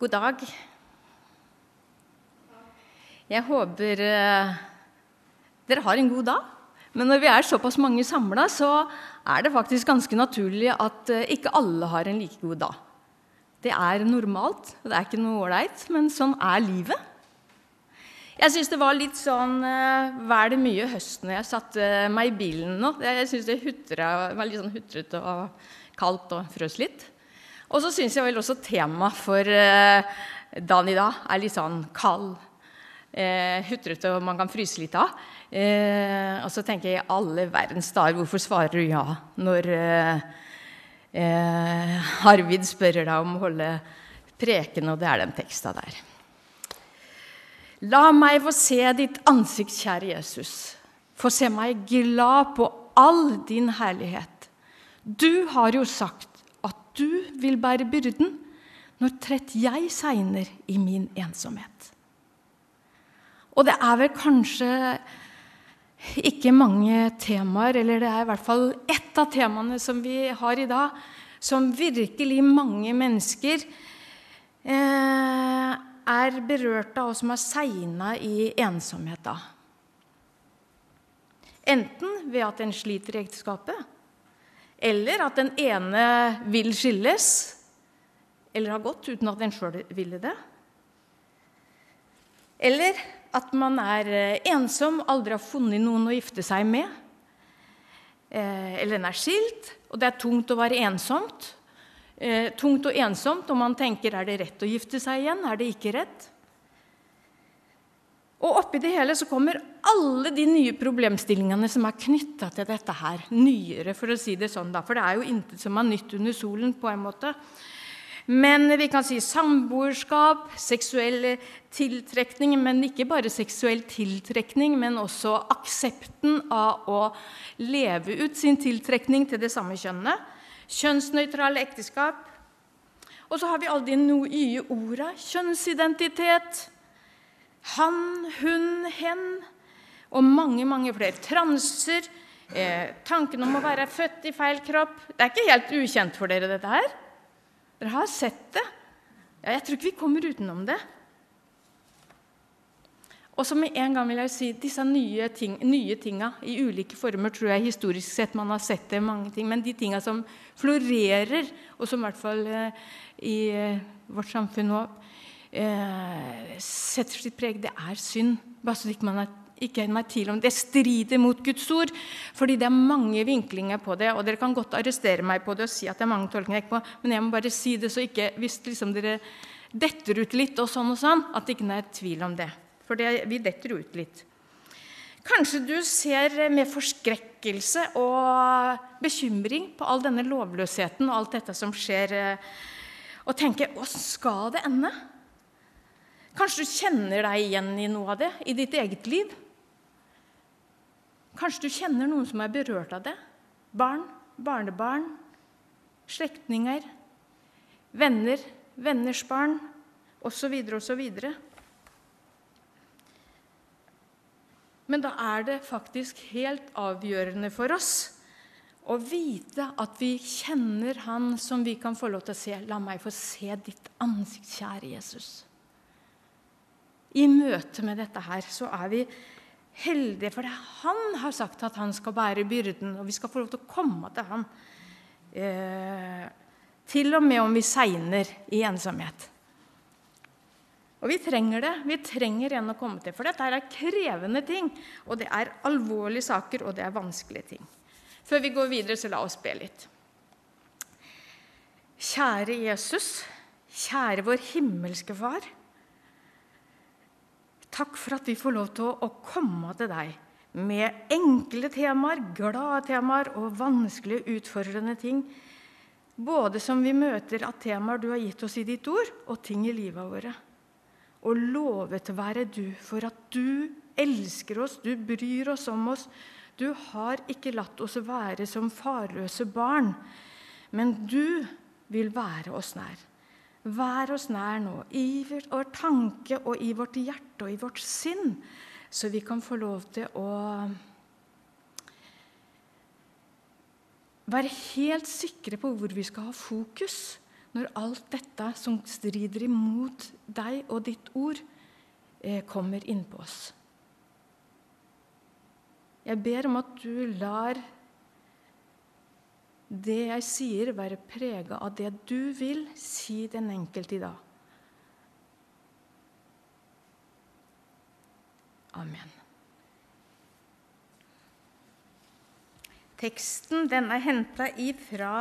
God dag. Jeg håper eh, dere har en god dag. Men når vi er såpass mange samla, så er det faktisk ganske naturlig at eh, ikke alle har en like god dag. Det er normalt, det er ikke noe ålreit, men sånn er livet. Jeg syns det var litt sånn uh, det mye høst når jeg satte meg i bilen nå. Jeg syns det hutra, var litt sånn hutrete og kaldt og frøs litt. Og så syns jeg vel også temaet for uh, dagen i dag er litt sånn kald, eh, hutrete og man kan fryse litt av. Eh, og så tenker jeg alle verdens dager, hvorfor svarer du ja når Arvid spør deg om å holde preken, og det er den teksta der. La meg få se ditt ansikt, kjære Jesus. Få se meg glad på all din herlighet. Du har jo sagt du vil bære byrden når trett jeg segner i min ensomhet. Og det er vel kanskje ikke mange temaer, eller det er i hvert fall ett av temaene som vi har i dag, som virkelig mange mennesker eh, er berørt av, og som har segna i ensomhet av. Enten ved at en sliter i ekteskapet, eller at den ene vil skilles, eller har gått uten at en sjøl ville det. Eller at man er eh, ensom, aldri har funnet noen å gifte seg med. Eh, eller en er skilt, og det er tungt å være ensomt eh, tungt og ensomt, og man tenker er det rett å gifte seg igjen, er det ikke rett? Og oppi det hele så kommer alle de nye problemstillingene som er knytta til dette her. Nyere, for å si det sånn, da. For det er jo intet som er nytt under solen, på en måte. Men vi kan si samboerskap, seksuell tiltrekning, men ikke bare seksuell tiltrekning, men også aksepten av å leve ut sin tiltrekning til det samme kjønnet kjønnsnøytrale ekteskap. Og så har vi alle de nye orda. Kjønnsidentitet. Han, hun, hen. Og mange, mange flere. Transer. Eh, tanken om å være født i feil kropp. Det er ikke helt ukjent for dere, dette her. Dere har sett det. Ja, jeg tror ikke vi kommer utenom det. Og så med en gang vil jeg si disse nye, ting, nye tinga i ulike former tror jeg historisk sett man har sett det mange ting, Men de tinga som florerer, og som i hvert fall eh, i eh, vårt samfunn nå eh, setter sitt preg, det er synd. Bare så ikke man er ikke er tvil om det. strider mot Guds ord, fordi det er mange vinklinger på det. Og dere kan godt arrestere meg på det og si at det er mange tolkninger, på, men jeg må bare si det så ikke hvis liksom dere detter ut litt, og sånn og sånn, at det ikke er tvil om det. For det, vi detter ut litt. Kanskje du ser med forskrekkelse og bekymring på all denne lovløsheten og alt dette som skjer, og tenker 'Å, skal det ende? Kanskje du kjenner deg igjen i noe av det i ditt eget liv? Kanskje du kjenner noen som er berørt av det? Barn, barnebarn, slektninger, venner, venners barn osv. osv. Men da er det faktisk helt avgjørende for oss å vite at vi kjenner Han som vi kan få lov til å se. La meg få se ditt ansikt, kjære Jesus. I møte med dette her så er vi heldige, for han har sagt at han skal bære byrden, og vi skal få lov til å komme til han. Eh, til og med om vi segner i ensomhet. Og vi trenger det. Vi trenger en å komme til. For dette er krevende ting. Og det er alvorlige saker, og det er vanskelige ting. Før vi går videre, så la oss be litt. Kjære Jesus, kjære vår himmelske Far. Takk for at vi får lov til å komme til deg med enkle temaer, glade temaer og vanskelige, utfordrende ting. Både som vi møter av temaer du har gitt oss i ditt ord, og ting i livet våre. Og lovet være du for at du elsker oss, du bryr oss om oss. Du har ikke latt oss være som farløse barn, men du vil være oss nær. Vær oss nær nå, i vår tanke og i vårt hjerte og i vårt sinn, så vi kan få lov til å være helt sikre på hvor vi skal ha fokus når alt dette som strider imot deg og ditt ord, eh, kommer innpå oss. Jeg ber om at du lar det jeg sier, være prega av det du vil si den enkelte i dag. Amen. Teksten den er henta fra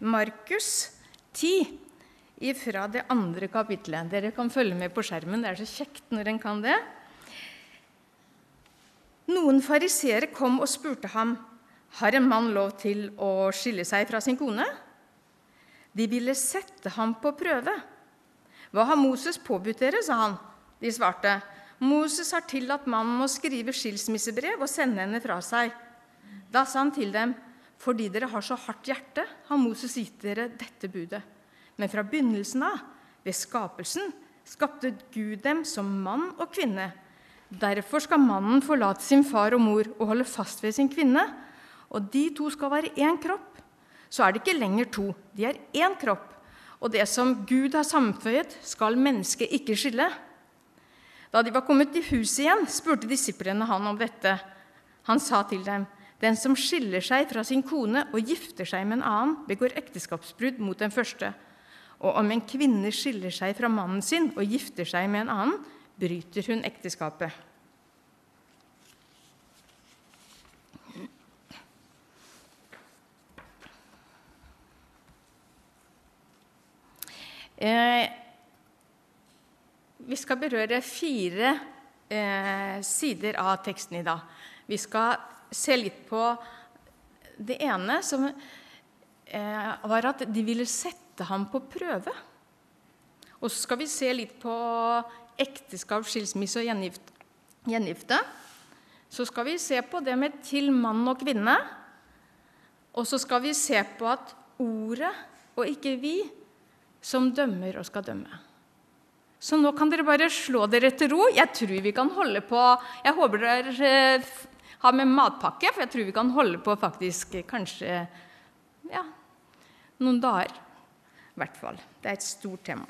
Markus 10, fra det andre kapitlet. Dere kan følge med på skjermen. Det er så kjekt når en kan det. Noen fariseere kom og spurte ham har en mann lov til å skille seg fra sin kone. De ville sette ham på prøve. Hva har Moses påbudt dere? sa han. De svarte. Moses har tillatt mannen å skrive skilsmissebrev og sende henne fra seg. Da sa han til dem, fordi dere har så hardt hjerte, har Moses gitt dere dette budet. Men fra begynnelsen av, ved skapelsen, skapte Gud dem som mann og kvinne. Derfor skal mannen forlate sin far og mor og holde fast ved sin kvinne, og de to skal være én kropp. Så er det ikke lenger to, de er én kropp. Og det som Gud har sammenføyet, skal mennesket ikke skille. Da de var kommet til huset igjen, spurte disiplene han om dette. Han sa til dem, den som skiller seg fra sin kone og gifter seg med en annen, begår ekteskapsbrudd mot den første. Og om en kvinne skiller seg fra mannen sin og gifter seg med en annen, bryter hun ekteskapet. Vi skal berøre fire eh, sider av teksten i dag. Vi skal se litt på det ene, som eh, var at de ville sette ham på prøve. Og så skal vi se litt på ekteskap, skilsmisse og gjengifte. Så skal vi se på det med til mann og kvinne. Og så skal vi se på at ordet, og ikke vi, som dømmer og skal dømme. Så nå kan dere bare slå dere til ro. Jeg tror vi kan holde på Jeg håper dere eh, har med matpakke, for jeg tror vi kan holde på faktisk kanskje ja, noen dager. I hvert fall. Det er et stort tema.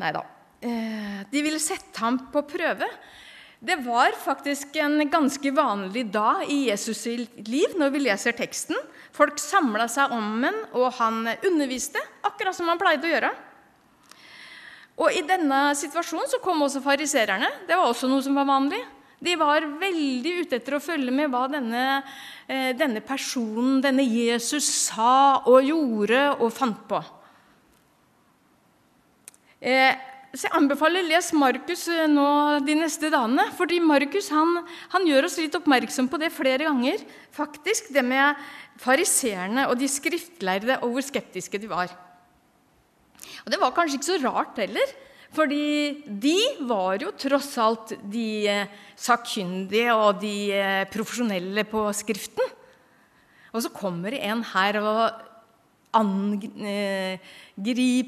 Nei da. Eh, de ville sette ham på prøve. Det var faktisk en ganske vanlig dag i Jesus' liv når vi leser teksten. Folk samla seg om ham, og han underviste, akkurat som han pleide å gjøre. Og I denne situasjonen så kom også farisererne. Det var også noe som var vanlig. De var veldig ute etter å følge med hva denne, eh, denne personen, denne Jesus, sa og gjorde og fant på. Eh, så jeg anbefaler les Markus eh, nå de neste dagene. fordi Markus han, han, gjør oss litt oppmerksom på det flere ganger. faktisk, Det med fariseerne og de skriftlærde og hvor skeptiske de var. Og Det var kanskje ikke så rart heller. Fordi de var jo tross alt de eh, sakkyndige og de eh, profesjonelle på Skriften. Og så kommer det en her og angriper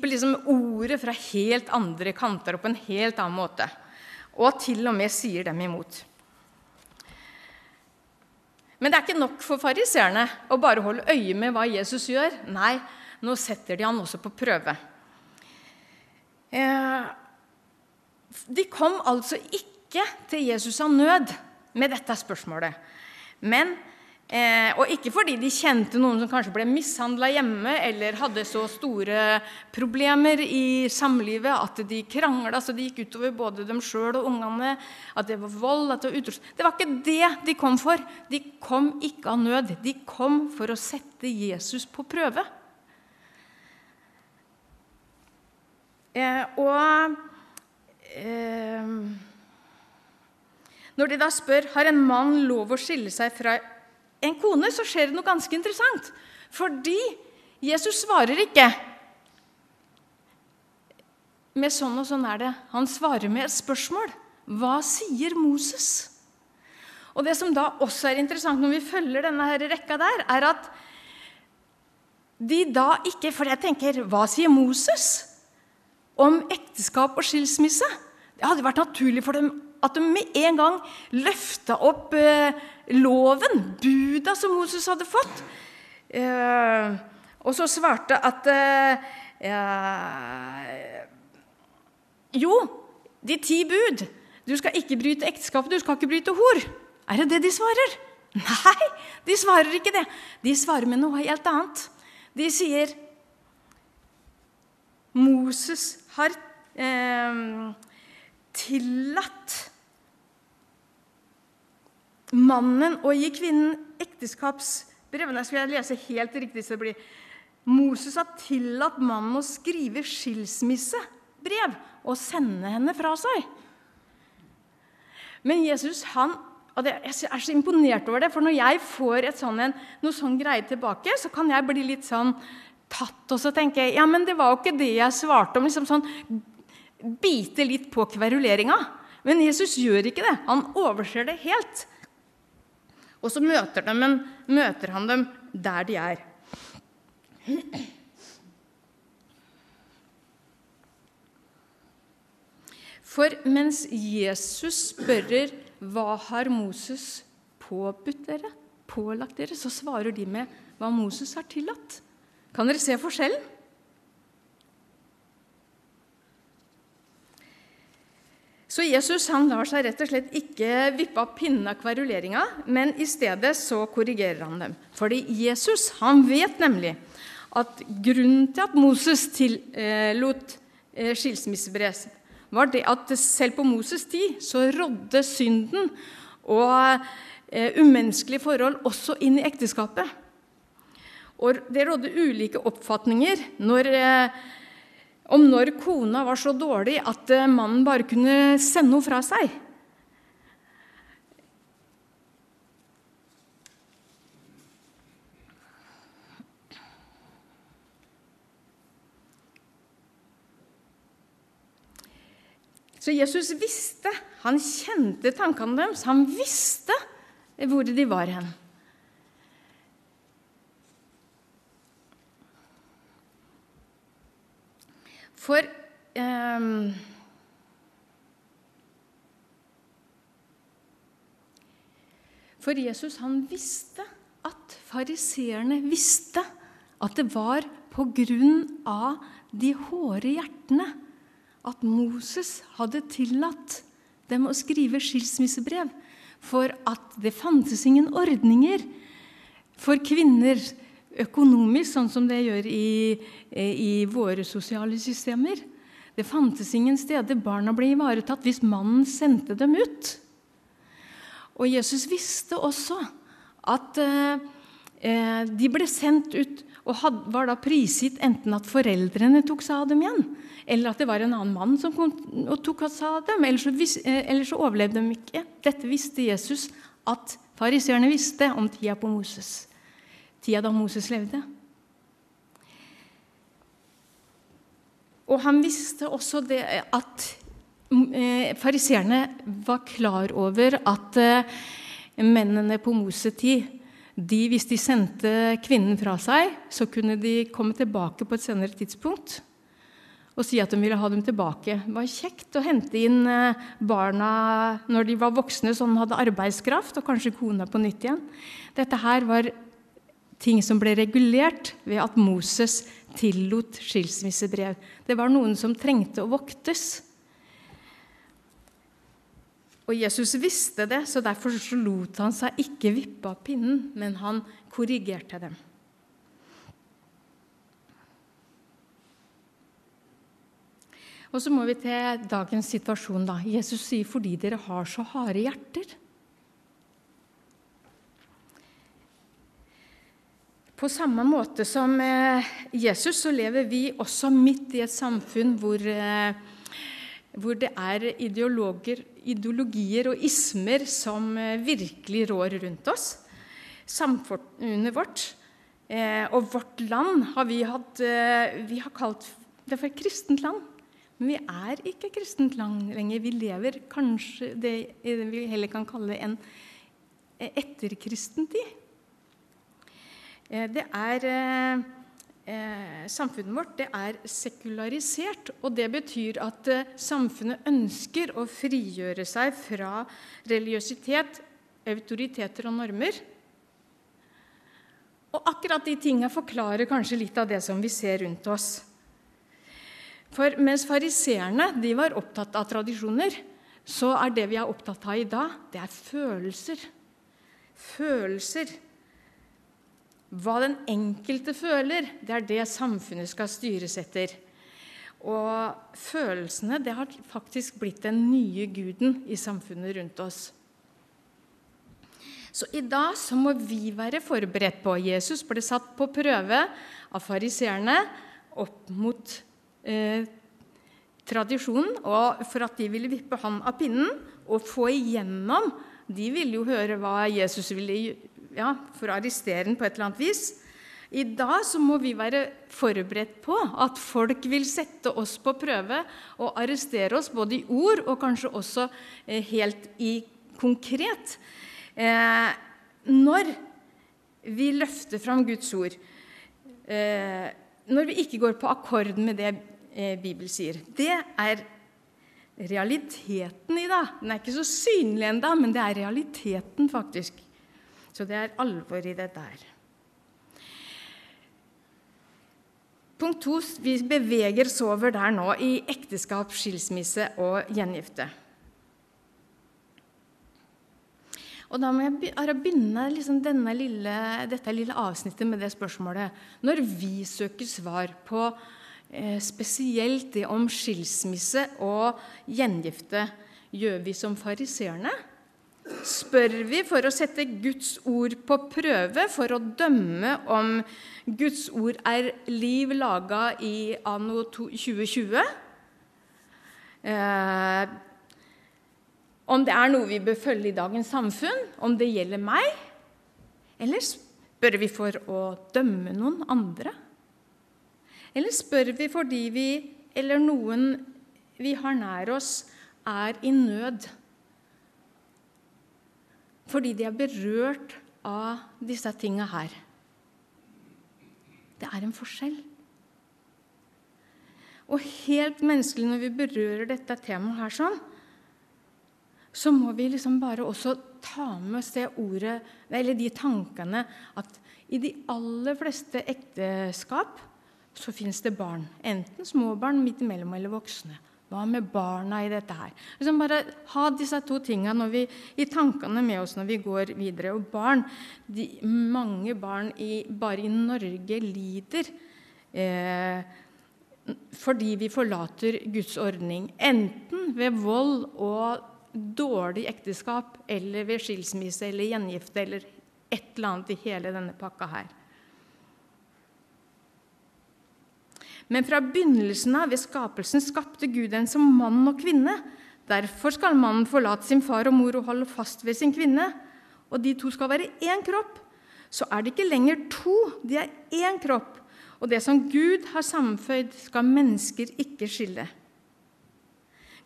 liksom ordet fra helt andre kanter og på en helt annen måte. Og til og med sier dem imot. Men det er ikke nok for fariseerne å bare holde øye med hva Jesus gjør. Nei, nå setter de han også på prøve. Eh, de kom altså ikke til Jesus av nød med dette spørsmålet. Men Eh, og ikke fordi de kjente noen som kanskje ble mishandla hjemme eller hadde så store problemer i samlivet at de krangla så det gikk utover både dem sjøl og ungene. At det var vold, at det var utros. Det var ikke det de kom for. De kom ikke av nød. De kom for å sette Jesus på prøve. Eh, og eh, Når de da spør har en mann lov å skille seg fra en kone, så skjer det noe ganske interessant. Fordi Jesus svarer ikke med sånn og sånn er det. Han svarer med et spørsmål. Hva sier Moses? Og Det som da også er interessant når vi følger denne her rekka der, er at de da ikke For jeg tenker, hva sier Moses om ekteskap og skilsmisse? Det hadde vært naturlig for dem at de med en gang løfta opp eh, loven, buda som Moses hadde fått. Eh, Og så svarte at eh, Jo, de ti bud. Du skal ikke bryte ekteskapet, du skal ikke bryte hor. Er det det de svarer? Nei, de svarer ikke det. De svarer med noe helt annet. De sier Moses har eh, tillatt mannen og gi kvinnen ekteskapsbrev. Nå skal jeg lese helt riktig. så det blir. Moses har tillatt mannen å skrive skilsmissebrev og sende henne fra seg. Men Jesus han, og det, jeg er så imponert over det, for når jeg får sånn, en, noe sånn greie tilbake, så kan jeg bli litt sånn tatt og så tenke ja, men det var jo ikke det jeg svarte om. liksom sånn, Bite litt på kveruleringa. Men Jesus gjør ikke det. Han overser det helt. Og så møter, dem, møter han dem der de er. For mens Jesus spørrer hva har Moses påbudt dere, pålagt dere, så svarer de med hva Moses har tillatt. Kan dere se forskjellen? Så Jesus han lar seg rett og slett ikke vippe av pinnen av kveruleringa, men i stedet så korrigerer han dem. Fordi Jesus han vet nemlig at grunnen til at Moses tillot eh, skilsmissebrev, var det at selv på Moses' tid så rådde synden og eh, umenneskelige forhold også inn i ekteskapet. Og det rådde ulike oppfatninger når, eh, om når kona var så dårlig at eh, mannen bare kunne sende henne fra seg. Så Jesus visste, han kjente tankene deres, han visste hvor de var hen. For eh, For Jesus han visste at fariseerne visste at det var på grunn av de hårde hjertene at Moses hadde tillatt dem å skrive skilsmissebrev, for at det fantes ingen ordninger for kvinner økonomisk, sånn som det gjør i, i våre sosiale systemer. Det fantes ingen steder barna ble ivaretatt hvis mannen sendte dem ut. Og Jesus visste også at eh, de ble sendt ut og had, var da prisgitt enten at foreldrene tok seg av dem igjen, eller at det var en annen mann som kom og tok seg av dem. Ellers så, vis, eh, eller så overlevde de ikke. Dette visste Jesus at fariseerne visste om tida på Moses. Tida da Moses levde. Og han visste også det at eh, fariseerne var klar over at eh, mennene på Moses tid de, hvis de sendte kvinnen fra seg, så kunne de komme tilbake på et senere tidspunkt og si at de ville ha dem tilbake. Det var kjekt å hente inn eh, barna når de var voksne, så de hadde arbeidskraft, og kanskje kona på nytt igjen. Dette her var ting som ble regulert ved at Moses tillot skilsmissebrev. Det var noen som trengte å voktes. Og Jesus visste det, så derfor så lot han seg ikke vippe av pinnen, men han korrigerte dem. Og så må vi til dagens situasjon. da. Jesus sier 'fordi dere har så harde hjerter'. På samme måte som eh, Jesus så lever vi også midt i et samfunn hvor eh, hvor det er ideologier og ismer som eh, virkelig rår rundt oss. Samfunnet vårt og vårt land har vi hatt Vi har kalt det for et kristent land. Men vi er ikke kristent land lenger. Vi lever kanskje det vi heller kan kalle en etterkristen tid. Det er eh, samfunnet vårt det er sekularisert. Og det betyr at eh, samfunnet ønsker å frigjøre seg fra religiøsitet, autoriteter og normer. Og akkurat de tingene forklarer kanskje litt av det som vi ser rundt oss. For mens fariseerne var opptatt av tradisjoner, så er det vi er opptatt av i dag, det er følelser. Følelser. Hva den enkelte føler, det er det samfunnet skal styres etter. Og følelsene det har faktisk blitt den nye guden i samfunnet rundt oss. Så i dag så må vi være forberedt på Jesus ble satt på prøve av fariseerne opp mot eh, tradisjonen, og for at de ville vippe ham av pinnen og få igjennom De ville jo høre hva Jesus ville ja, for å arrestere den på et eller annet vis. I dag så må vi være forberedt på at folk vil sette oss på prøve og arrestere oss, både i ord og kanskje også eh, helt i konkret. Eh, når vi løfter fram Guds ord, eh, når vi ikke går på akkord med det eh, Bibelen sier, det er realiteten i dag. Den er ikke så synlig ennå, men det er realiteten, faktisk. Så det er alvor i det der. Punkt to vi beveger oss over der nå i ekteskap, skilsmisse og gjengifte. Og da må jeg begynne liksom lille, dette lille avsnittet med det spørsmålet. Når vi søker svar på eh, spesielt det om skilsmisse og gjengifte, gjør vi som fariseerne? Spør vi for å sette Guds ord på prøve, for å dømme om Guds ord er liv laga i anno 2020? Eh, om det er noe vi bør følge i dagens samfunn, om det gjelder meg? Eller spør vi for å dømme noen andre? Eller spør vi fordi vi eller noen vi har nær oss, er i nød? Fordi de er berørt av disse tinga her. Det er en forskjell. Og helt menneskelig når vi berører dette temaet her sånn, så må vi liksom bare også ta med oss det ordet, eller de tankene at i de aller fleste ekteskap så fins det barn. Enten små barn, midt imellom eller voksne. Hva med barna i dette her? Liksom bare Ha disse to tingene vi, i tankene med oss når vi går videre. Og barn, de, Mange barn i, bare i Norge lider eh, fordi vi forlater Guds ordning. Enten ved vold og dårlig ekteskap eller ved skilsmisse eller gjengifte eller et eller annet i hele denne pakka her. Men fra begynnelsen av ved skapelsen skapte Gud en som mann og kvinne. Derfor skal mannen forlate sin far og mor og holde fast ved sin kvinne. Og de to skal være én kropp. Så er det ikke lenger to, de er én kropp. Og det som Gud har sammenføyd, skal mennesker ikke skille.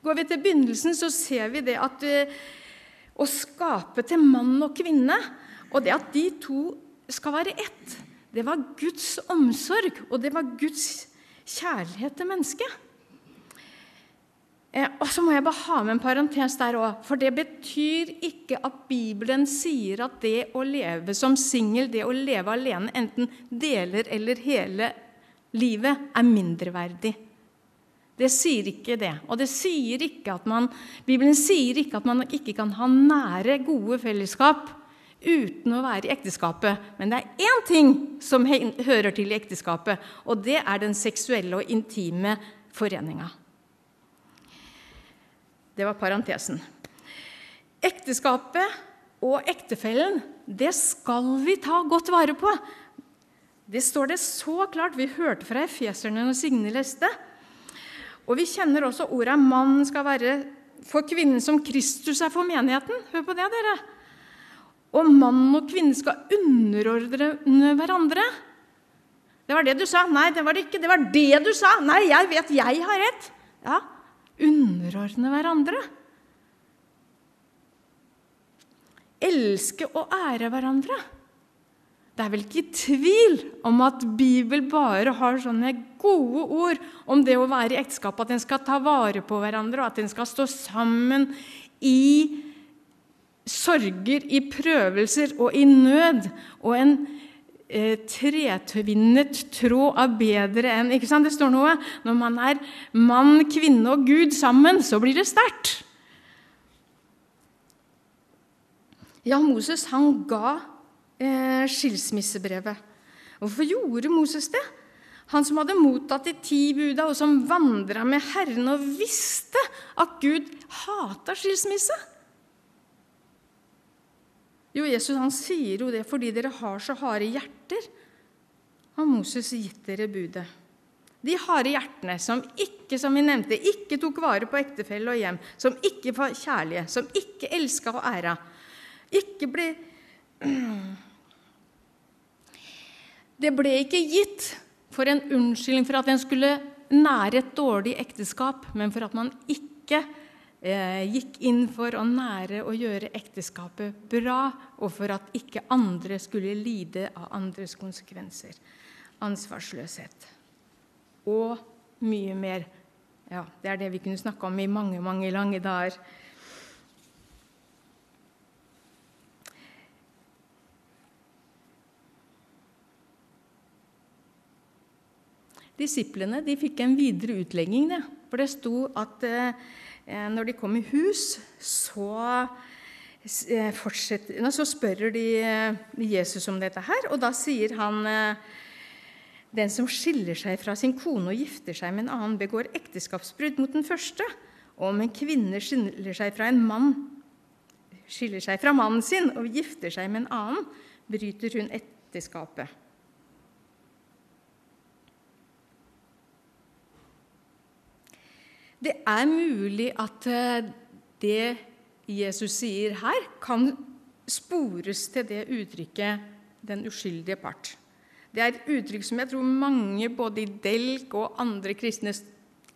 Går vi til begynnelsen, så ser vi det at uh, å skape til mann og kvinne, og det at de to skal være ett, det var Guds omsorg, og det var Guds kjærlighet til mennesket. Eh, og så må jeg bare ha med en parentes der òg. For det betyr ikke at Bibelen sier at det å leve som singel, det å leve alene, enten deler eller hele livet, er mindreverdig. Det sier ikke det. Og det sier ikke at man, Bibelen sier ikke at man ikke kan ha nære, gode fellesskap uten å være i ekteskapet. Men det er én ting som hører til i ekteskapet, og det er den seksuelle og intime foreninga. Det var parentesen. Ekteskapet og ektefellen, det skal vi ta godt vare på. Det står det så klart. Vi hørte fra efeserne når Signe leste. Og vi kjenner også ordet 'mann' skal være for kvinnen som Kristus er for menigheten. Hør på det, dere. Og mann og kvinne skal underordne hverandre. Det var det du sa. Nei, det var det ikke. Det var det du sa. Nei, jeg vet jeg har rett. Ja, underordne hverandre. Elske og ære hverandre. Det er vel ikke tvil om at Bibelen bare har sånne gode ord om det å være i ekteskap, at en skal ta vare på hverandre, og at en skal stå sammen i sorger, i prøvelser og i nød. Og en eh, tretvinnet tråd av bedre enn ikke sant? Det står noe Når man er mann, kvinne og Gud sammen, så blir det sterkt. Ja, Moses han ga eh, skilsmissebrevet. Hvorfor gjorde Moses det? Han som hadde mottatt de ti buda, og som vandra med Herren og visste at Gud hata skilsmisse. Jo, Jesus han sier jo det fordi dere har så harde hjerter, har Moses gitt dere budet. De harde hjertene som ikke som vi nevnte, ikke tok vare på ektefelle og hjem, som ikke var kjærlige, som ikke elska og æra, ikke ble Det ble ikke gitt for en unnskyldning for at en skulle nære et dårlig ekteskap, men for at man ikke gikk inn for å nære og gjøre ekteskapet bra, og for at ikke andre skulle lide av andres konsekvenser. Ansvarsløshet. Og mye mer. Ja, det er det vi kunne snakke om i mange, mange lange dager. Disiplene de fikk en videre utlegging. Det. For det sto at eh, når de kom i hus, så, eh, så spør de eh, Jesus om dette her. Og da sier han eh, den som skiller seg fra sin kone og gifter seg med en annen, begår ekteskapsbrudd mot den første. Og om en kvinne skiller seg fra en mann, skiller seg fra mannen sin og gifter seg med en annen, bryter hun ekteskapet. Det er mulig at eh, det Jesus sier her, kan spores til det uttrykket 'den uskyldige part'. Det er et uttrykk som jeg tror mange både i Delk og andre kristne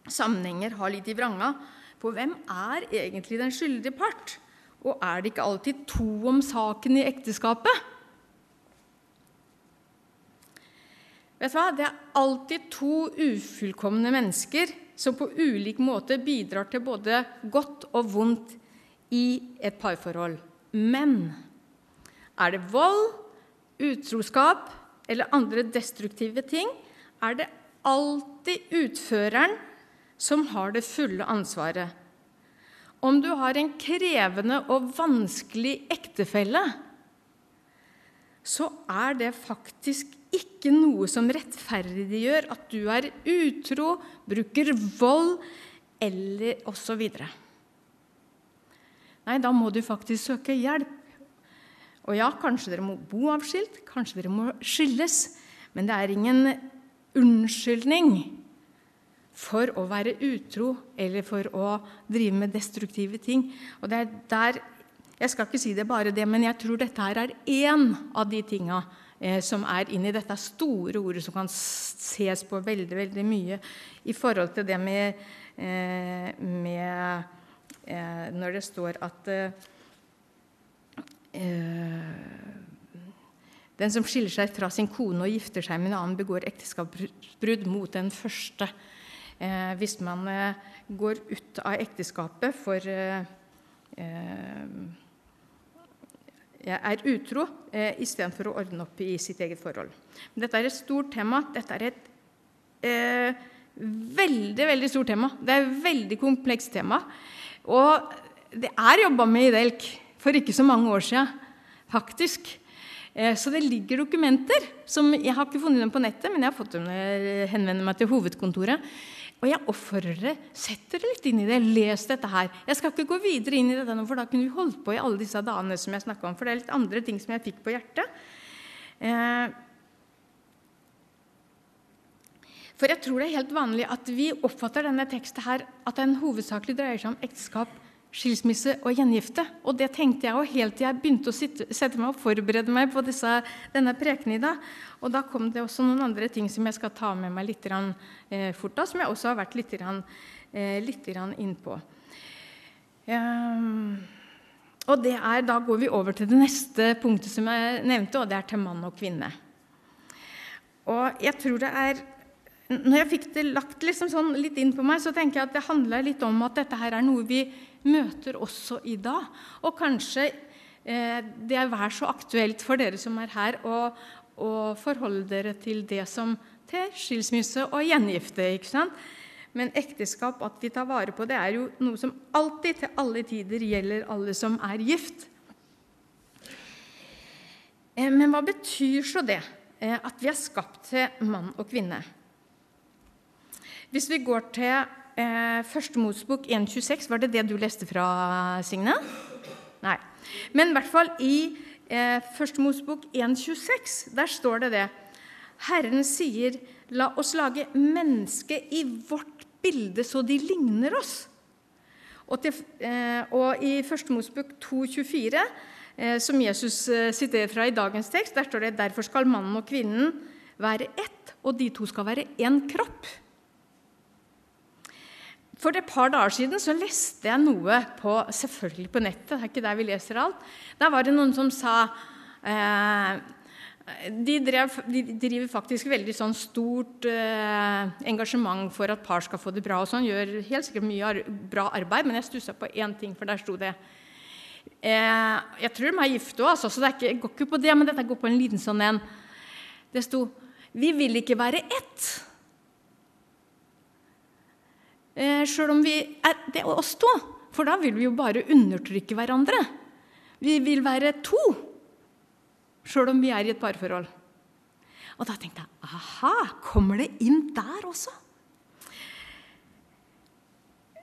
sammenhenger har litt i vranga. For hvem er egentlig den skyldige part? Og er det ikke alltid to om saken i ekteskapet? Vet du hva? Det er alltid to ufullkomne mennesker som på ulik måte bidrar til både godt og vondt i et parforhold. Men er det vold, utroskap eller andre destruktive ting, er det alltid utføreren som har det fulle ansvaret. Om du har en krevende og vanskelig ektefelle, så er det faktisk ikke noe som rettferdiggjør at du er utro, bruker vold eller osv. Nei, da må du faktisk søke hjelp. Og ja, kanskje dere må bo avskilt, kanskje dere må skilles, men det er ingen unnskyldning for å være utro eller for å drive med destruktive ting. Og det er der, Jeg skal ikke si det bare det, men jeg tror dette her er én av de tinga som er inni dette store ordet som kan ses på veldig, veldig mye i forhold til det med, eh, med eh, Når det står at eh, den som skiller seg fra sin kone og gifter seg med en annen, begår ekteskapsbrudd mot den første. Eh, hvis man eh, går ut av ekteskapet for eh, er utro eh, istedenfor å ordne opp i sitt eget forhold. Dette er et stort tema. Dette er et eh, veldig veldig stort tema. Det er et veldig komplekst tema. Og det er jobba med i Delk for ikke så mange år siden, faktisk. Eh, så det ligger dokumenter som Jeg har ikke funnet dem på nettet, men jeg har fått dem når jeg henvender meg til hovedkontoret. Og jeg oppfordrer dere, sett dere litt inn i det, les dette her. Jeg skal ikke gå videre inn i dette nå, for da kunne vi holdt på i alle disse dagene som jeg om. For det er litt andre ting som jeg fikk på hjertet. Eh, for jeg tror det er helt vanlig at vi oppfatter denne teksten her at den hovedsakelig dreier seg om ekteskap skilsmisse og gjengifte. Og det tenkte jeg jo helt til jeg begynte å sitte, sette meg og forberede meg på disse, denne prekenen i dag. Og da kom det også noen andre ting som jeg skal ta med meg litt eh, fort av, som jeg også har vært litt, eh, litt innpå. Um, og det er, Da går vi over til det neste punktet som jeg nevnte, og det er til mann og kvinne. Og jeg tror det er når jeg fikk det lagt liksom sånn litt inn på meg, så tenker jeg at det handler litt om at dette her er noe vi møter også i dag. Og kanskje eh, det er vær så aktuelt for dere som er her, å forholde dere til det som til skilsmisse og gjengifte. ikke sant? Men ekteskap, at vi tar vare på det, er jo noe som alltid, til alle tider, gjelder alle som er gift. Eh, men hva betyr så det? Eh, at vi er skapt til mann og kvinne? Hvis vi går til eh, Første Mosebok 1.26, var det det du leste fra, Signe? Nei. Men i hvert fall i eh, Første Mosebok 1.26, der står det det. Herren sier, 'La oss lage mennesket i vårt bilde, så de ligner oss'. Og, til, eh, og i Første Mosebok 2.24, eh, som Jesus eh, siterer fra i dagens tekst, der står det 'Derfor skal mannen og kvinnen være ett, og de to skal være én kropp'. For et par dager siden så leste jeg noe på, selvfølgelig på nettet. det er ikke der vi leser alt. Der var det noen som sa eh, de, drev, de, driver faktisk veldig sånn stort eh, engasjement for at par skal få det bra. og sånn, Gjør helt sikkert mye ar bra arbeid, men jeg stussa på én ting, for der sto det eh, Jeg tror de er gifte òg, altså, så det ikke, går ikke på det, men dette går på en liten sånn en. Det sto 'Vi vil ikke være ett'. Eh, Sjøl om vi er Det er oss to. For da vil vi jo bare undertrykke hverandre. Vi vil være to, sjøl om vi er i et parforhold. Og da tenkte jeg aha, kommer det inn der også?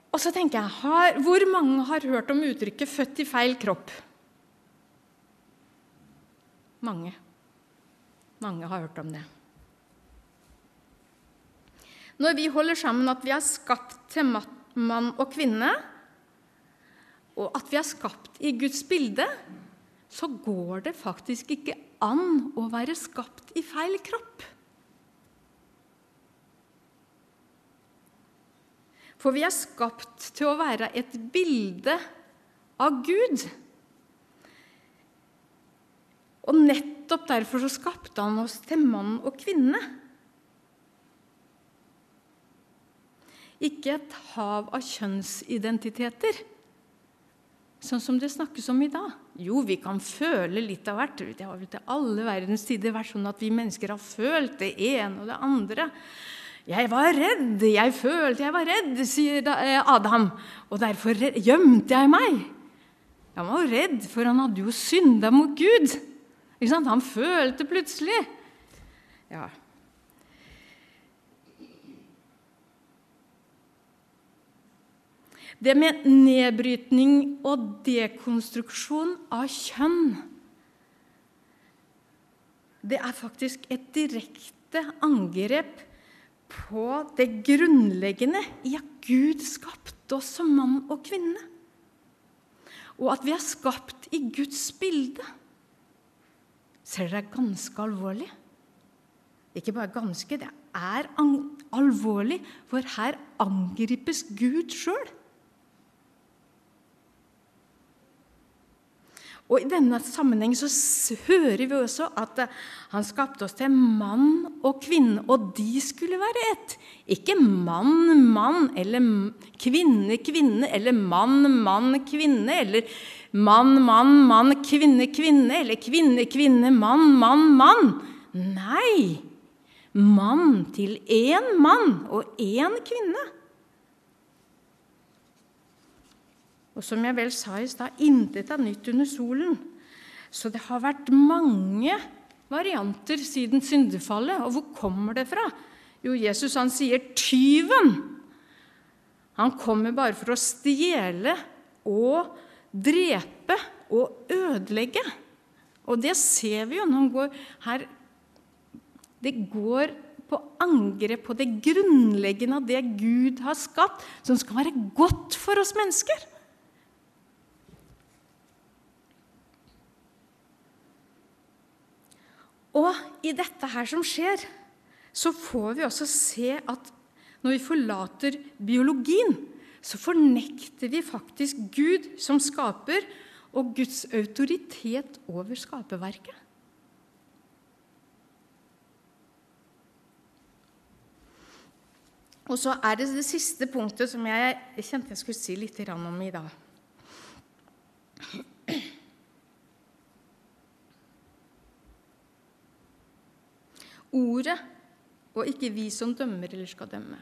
Og så tenker jeg har, Hvor mange har hørt om uttrykket 'født i feil kropp'? Mange. Mange har hørt om det. Når vi holder sammen at vi er skapt til mann og kvinne, og at vi er skapt i Guds bilde, så går det faktisk ikke an å være skapt i feil kropp. For vi er skapt til å være et bilde av Gud. Og nettopp derfor så skapte han oss til mann og kvinne. Ikke et hav av kjønnsidentiteter, sånn som det snakkes om i dag. Jo, vi kan føle litt av hvert. Det har vel til alle verdens tider vært sånn at vi mennesker har følt det ene og det andre. Jeg var redd, jeg følte jeg var redd, sier eh, Adam. Og derfor gjemte jeg meg. Han var jo redd, for han hadde jo synda mot Gud. Han følte plutselig. Ja, Det med nedbrytning og dekonstruksjon av kjønn Det er faktisk et direkte angrep på det grunnleggende i at Gud skapte oss som mann og kvinne. Og at vi er skapt i Guds bilde. Ser dere, det er ganske alvorlig. Ikke bare ganske, det er alvorlig, for her angripes Gud sjøl. Og I denne sammenheng så hører vi også at eh, han skapte oss til mann og kvinne, og de skulle være ett. Ikke mann, mann, eller kvinne, kvinne, eller mann, mann, kvinne, eller mann, mann, mann, kvinne, kvinne, eller kvinne, kvinne, mann, mann, mann. Nei! Mann til én mann og én kvinne. Og som jeg vel sa i stad, intet er nytt under solen. Så det har vært mange varianter siden syndefallet. Og hvor kommer det fra? Jo, Jesus han sier 'tyven'. Han kommer bare for å stjele og drepe og ødelegge. Og det ser vi jo når han går her Det går på angrep på det grunnleggende av det Gud har skapt, som skal være godt for oss mennesker. Og i dette her som skjer, så får vi også se at når vi forlater biologien, så fornekter vi faktisk Gud som skaper, og Guds autoritet over skaperverket. Og så er det det siste punktet som jeg kjente jeg skulle si litt om i dag. Ordet, og ikke vi som dømmer eller skal dømme.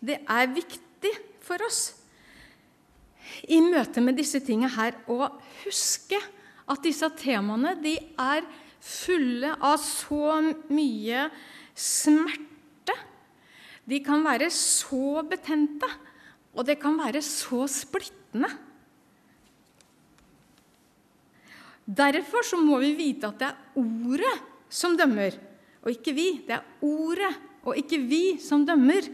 Det er viktig for oss i møte med disse tingene her å huske at disse temaene de er fulle av så mye smerte. De kan være så betente, og det kan være så splittende. Derfor så må vi vite at det er ordet som dømmer, og ikke vi. Det er ordet og ikke vi som dømmer.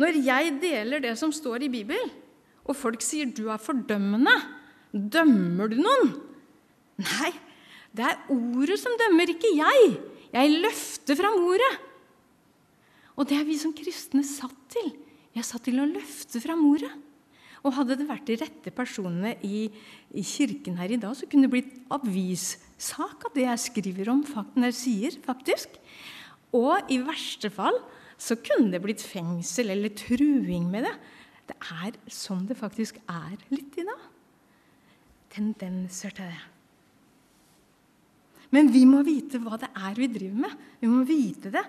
Når jeg deler det som står i Bibelen, og folk sier 'du er fordømmende', dømmer du noen? Nei, det er ordet som dømmer, ikke jeg. Jeg løfter fram ordet. Og det er vi som kristne satt til. Jeg er satt til å løfte fram ordet. Og hadde det vært de rette personene i, i kirken her i dag, så kunne det blitt avissak av det jeg skriver om, når jeg sier, faktisk. Og i verste fall så kunne det blitt fengsel eller truing med det. Det er sånn det faktisk er litt i dag. Tendenser til det. Men vi må vite hva det er vi driver med. Vi må vite det.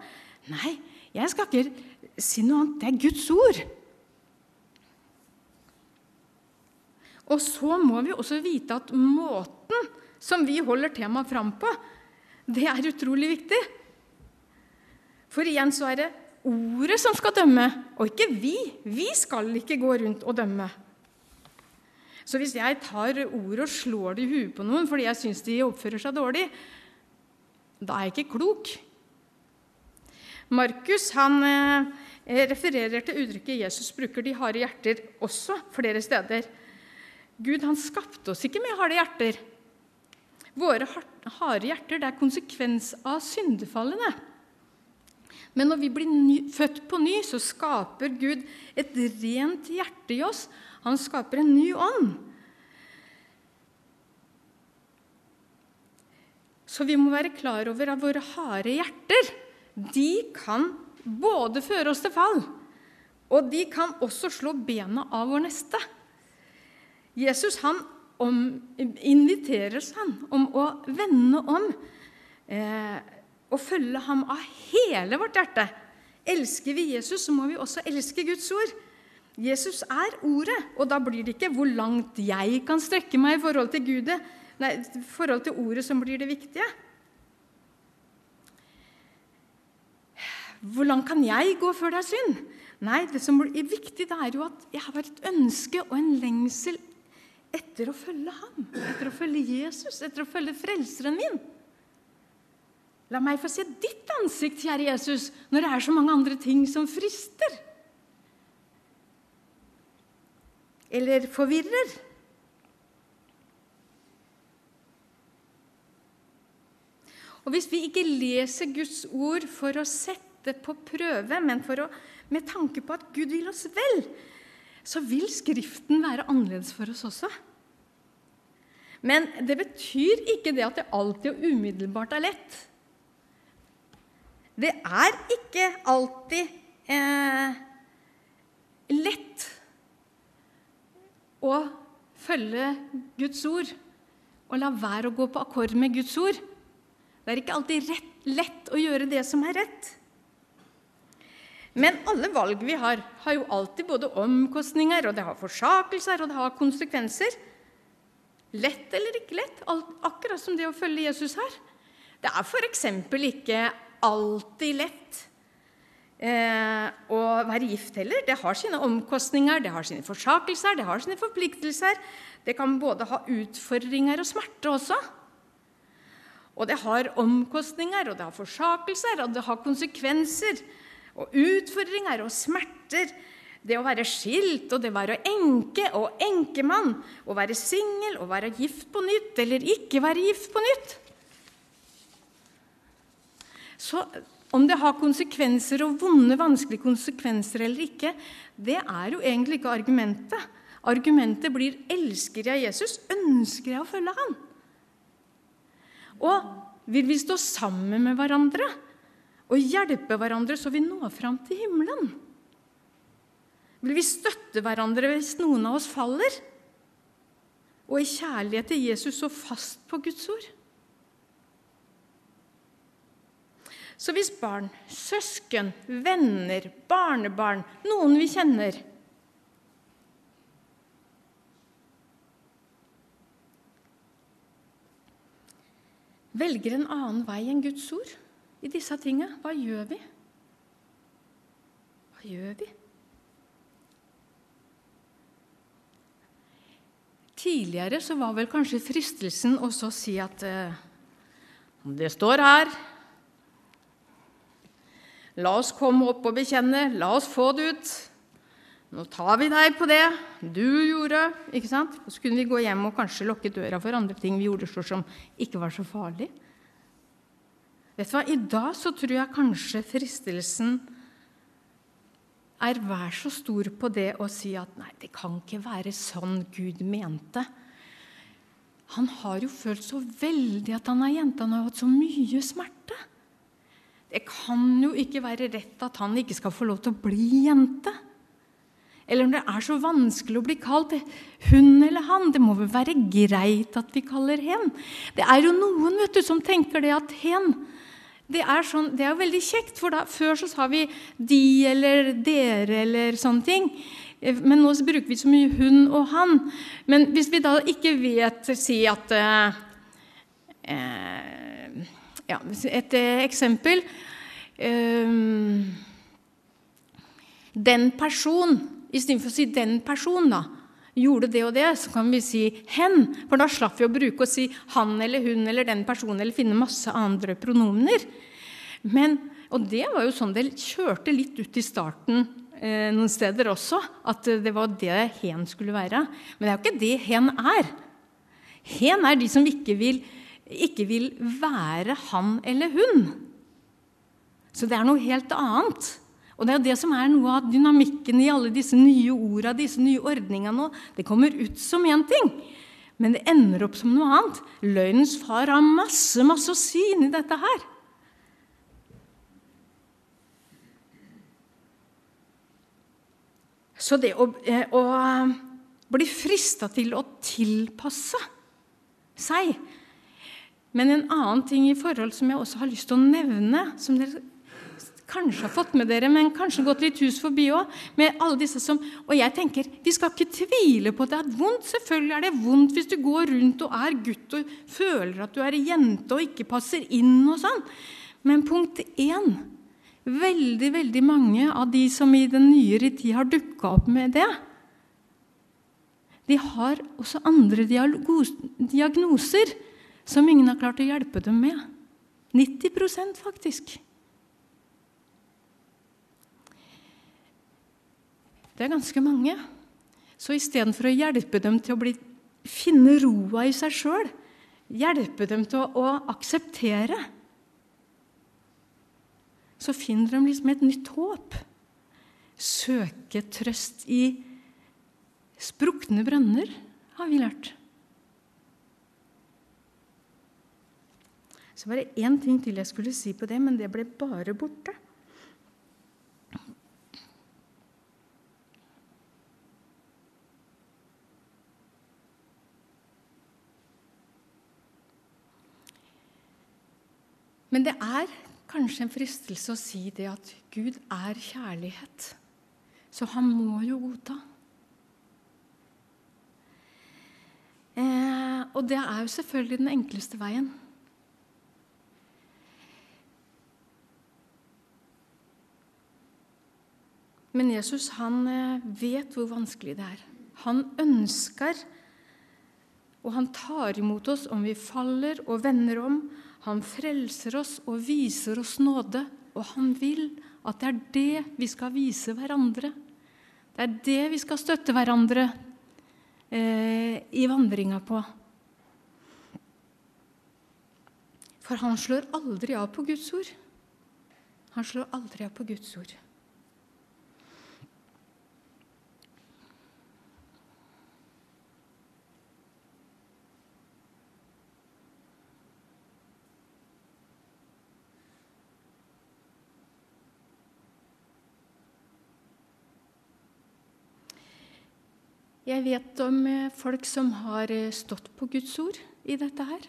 Nei, jeg skal ikke si noe annet. Det er Guds ord. Og så må vi også vite at måten som vi holder temaet fram på, det er utrolig viktig. For igjen så er det ordet som skal dømme, og ikke vi. Vi skal ikke gå rundt og dømme. Så hvis jeg tar ordet og slår det i huet på noen fordi jeg syns de oppfører seg dårlig, da er jeg ikke klok. Markus han eh, refererer til uttrykket Jesus bruker de harde hjerter også flere steder. Gud han skapte oss ikke med harde hjerter. Våre harde hjerter det er konsekvens av syndefallene. Men når vi blir født på ny, så skaper Gud et rent hjerte i oss. Han skaper en ny ånd. Så vi må være klar over at våre harde hjerter de kan både føre oss til fall, og de kan også slå bena av vår neste. Jesus han om, inviterer han, om å vende om. Eh, og følge ham av hele vårt hjerte. Elsker vi Jesus, så må vi også elske Guds ord. Jesus er ordet, og da blir det ikke hvor langt jeg kan strekke meg i forhold til Gudet, nei, forhold til ordet som blir det viktige. Hvor langt kan jeg gå før det er synd? Nei, det som er viktig, det er jo at jeg har et ønske og en lengsel etter å følge ham, etter å følge Jesus, etter å følge Frelseren min. La meg få se ditt ansikt, kjære Jesus, når det er så mange andre ting som frister. Eller forvirrer. Og Hvis vi ikke leser Guds ord for å sette på prøve, men å, med tanke på at Gud vil oss vel, så vil Skriften være annerledes for oss også. Men det betyr ikke det at det alltid og umiddelbart er lett. Det er ikke alltid eh, lett å følge Guds ord og la være å gå på akkord med Guds ord. Det er ikke alltid rett, lett å gjøre det som er rett. Men alle valg vi har, har jo alltid både omkostninger, og det har forsakelser, og det har konsekvenser. Lett eller ikke lett, akkurat som det å følge Jesus her. Det er f.eks. ikke alltid lett eh, å være gift heller. Det har sine omkostninger, det har sine forsakelser, det har sine forpliktelser. Det kan både ha utfordringer og smerte også. Og det har omkostninger, og det har forsakelser, og det har konsekvenser. Og utfordringer og smerter. Det å være skilt, og det å være enke og enkemann. Å være singel og være gift på nytt eller ikke være gift på nytt. Så om det har konsekvenser og vonde, vanskelige konsekvenser eller ikke, det er jo egentlig ikke argumentet. Argumentet blir 'elsker jeg Jesus? Ønsker jeg å følge han?' Og vil vi stå sammen med hverandre og hjelpe hverandre så vi når fram til himmelen? Vil vi støtte hverandre hvis noen av oss faller? og i kjærlighet til Jesus så fast på Guds ord. Så hvis barn, søsken, venner, barnebarn, noen vi kjenner Velger en annen vei enn Guds ord i disse tinga, hva gjør vi? Hva gjør vi? Tidligere så var vel kanskje fristelsen også å si at eh, det står her La oss komme opp og bekjenne. La oss få det ut. Nå tar vi deg på det du gjorde. ikke sant? Så kunne vi gå hjem og kanskje lukke døra for andre ting vi gjorde som ikke var så farlig. Vet du hva? I dag så tror jeg kanskje fristelsen er vær så stor på det å si at nei, det kan ikke være sånn Gud mente. Han har jo følt så veldig at han er jente. Han har hatt så mye smerte. Det kan jo ikke være rett at han ikke skal få lov til å bli jente. Eller om det er så vanskelig å bli kalt hun eller han. Det må vel være greit at vi kaller hen. Det er jo noen vet du, som tenker det at hen det er, sånn, det er veldig kjekt, for da, før så sa vi 'de' eller 'dere' eller sånne ting. Eh, men nå bruker vi så mye 'hun' og 'han'. Men hvis vi da ikke vet Si at eh, eh ja, Et eh, eksempel eh, Den person Istedenfor å si 'den person', da, gjorde det og det, så kan vi si 'hen'. For da slapp vi å bruke å si 'han' eller 'hun' eller 'den personen' eller finne masse andre pronomener. Men, og det var jo sånn det kjørte litt ut i starten eh, noen steder også, at det var det 'hen' skulle være. Men det er jo ikke det 'hen' er. 'Hen' er de som ikke vil, ikke vil være han eller hun. Så det er noe helt annet. Og Det er jo det som er noe av dynamikken i alle disse nye orda, disse nye ordningene nå. Det kommer ut som én ting, men det ender opp som noe annet. Løgnens far har masse, masse å si inni dette her. Så det å, eh, å bli frista til å tilpasse seg Men en annen ting i forhold som jeg også har lyst til å nevne, som dere kanskje har fått med dere, men kanskje gått litt hus forbi òg. Med alle disse som Og jeg tenker, vi skal ikke tvile på at det er vondt. Selvfølgelig er det vondt hvis du går rundt og er gutt og føler at du er jente og ikke passer inn og sånn. Men punkt én Veldig, veldig mange av de som i den nyere tid har dukka opp med det, de har også andre diagnoser som ingen har klart å hjelpe dem med. 90% faktisk. Det er ganske mange. Så istedenfor å hjelpe dem til å bli, finne roa i seg sjøl, hjelpe dem til å, å, akseptere, så finner de liksom et nytt håp. Søke trøst i sprukne brønner, har vi lært. Så var det én ting til jeg skulle si på det, men det ble bare borte. Men det er kanskje en fristelse å si det at Gud er kjærlighet. Så han må jo godta. Eh, og det er jo selvfølgelig den enkleste veien. Men Jesus han eh, vet hvor vanskelig det er. Han ønsker, og han tar imot oss om vi faller og vender om. Han frelser oss og viser oss nåde, og han vil at det er det vi skal vise hverandre. Det er det vi skal støtte hverandre eh, i vandringa på. For han slår aldri av på Guds ord. Han slår aldri av på Guds ord. Jeg vet om eh, folk som har eh, stått på Guds ord i dette her.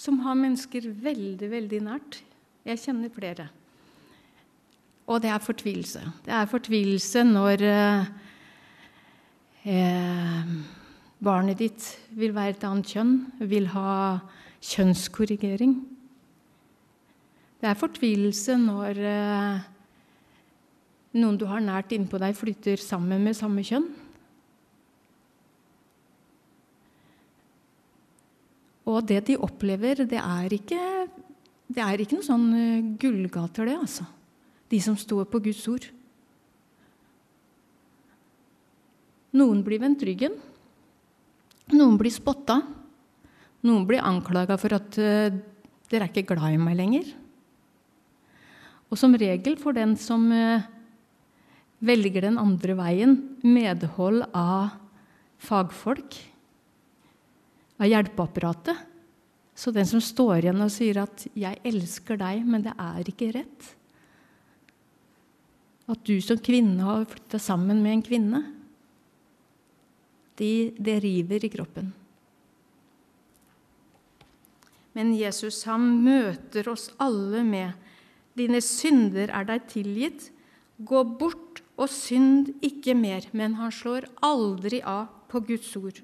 Som har mennesker veldig, veldig nært. Jeg kjenner flere. Og det er fortvilelse. Det er fortvilelse når eh, eh, barnet ditt vil være et annet kjønn, vil ha kjønnskorrigering. Det er fortvilelse når eh, noen du har nært innpå deg, flytter sammen med samme kjønn. Og det de opplever, det er ikke, det er ikke noen sånn eh, gullgater, det, altså. De som står på Guds ord. Noen blir vendt ryggen. Noen blir spotta. Noen blir anklaga for at uh, dere er ikke glad i meg lenger. Og som regel for den som uh, velger den andre veien, medhold av fagfolk, av hjelpeapparatet. Så den som står igjen og sier at 'jeg elsker deg, men det er ikke rett' At du som kvinne har flytta sammen med en kvinne, det de river i kroppen. Men Jesus han møter oss alle med 'Dine synder er deg tilgitt'. Gå bort og synd ikke mer. Men han slår aldri av på Guds ord.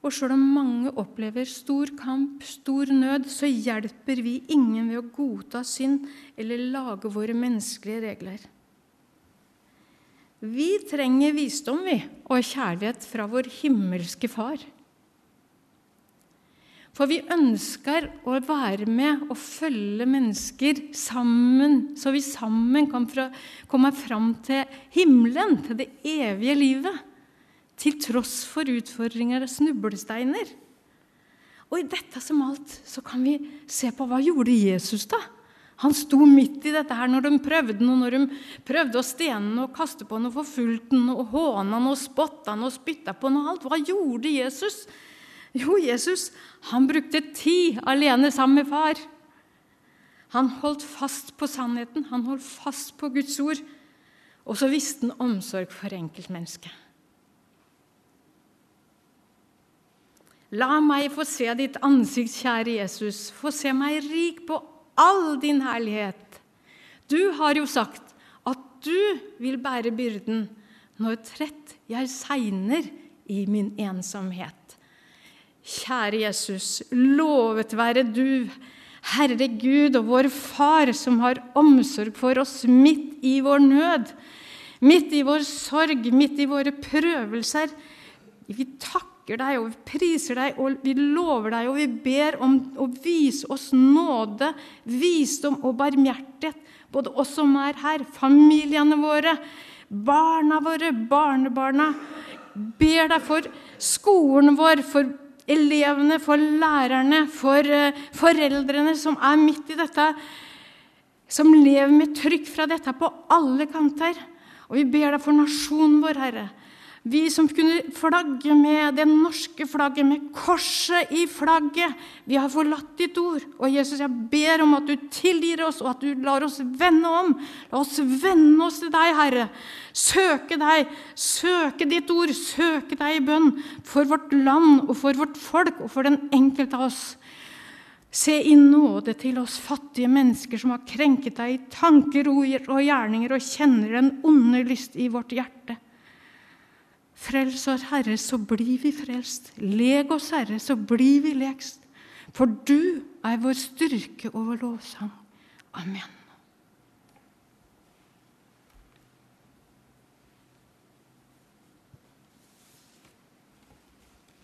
Og sjøl om mange opplever stor kamp, stor nød, så hjelper vi ingen ved å godta synd eller lage våre menneskelige regler. Vi trenger visdom vi, og kjærlighet fra vår himmelske Far. For vi ønsker å være med og følge mennesker sammen, så vi sammen kan komme fram til himmelen, til det evige livet. Til tross for utfordringer og snublesteiner. Og i dette som alt så kan vi se på hva gjorde Jesus da? Han sto midt i dette her når de prøvde noe, når de prøvde å stene og kaste på og forfulgte noe, og spotte spotta og spytta på noe. alt. Hva gjorde Jesus? Jo, Jesus han brukte tid alene sammen med far. Han holdt fast på sannheten, han holdt fast på Guds ord. Og så visste han omsorg for enkeltmennesket. La meg få se ditt ansikt, kjære Jesus. Få se meg rik på all din herlighet. Du har jo sagt at du vil bære byrden når trett jeg segner i min ensomhet. Kjære Jesus, lovet være du, Herre Gud og vår Far, som har omsorg for oss midt i vår nød, midt i vår sorg, midt i våre prøvelser. Vi takker deg og vi priser deg og vi lover deg og vi ber om å vise oss nåde, visdom og barmhjertighet, både oss som er her, familiene våre, barna våre, barnebarna. Ber deg for skolen vår, for elevene, for lærerne, for eh, foreldrene som er midt i dette, som lever med trykk fra dette på alle kanter. Og vi ber deg for nasjonen vår, Herre. Vi som kunne flagge med det norske flagget, med korset i flagget. Vi har forlatt ditt ord. Og Jesus, jeg ber om at du tilgir oss, og at du lar oss vende om. La oss vende oss til deg, Herre. Søke deg, søke ditt ord, søke deg i bønn for vårt land og for vårt folk og for den enkelte av oss. Se i nåde til oss fattige mennesker som har krenket deg i tanker, og gjerninger, og kjenner den onde lyst i vårt hjerte. Frels oss, Herre, så blir vi frelst. Leg oss, Herre, så blir vi lekst. For du er vår styrke og vår lovsang. Amen.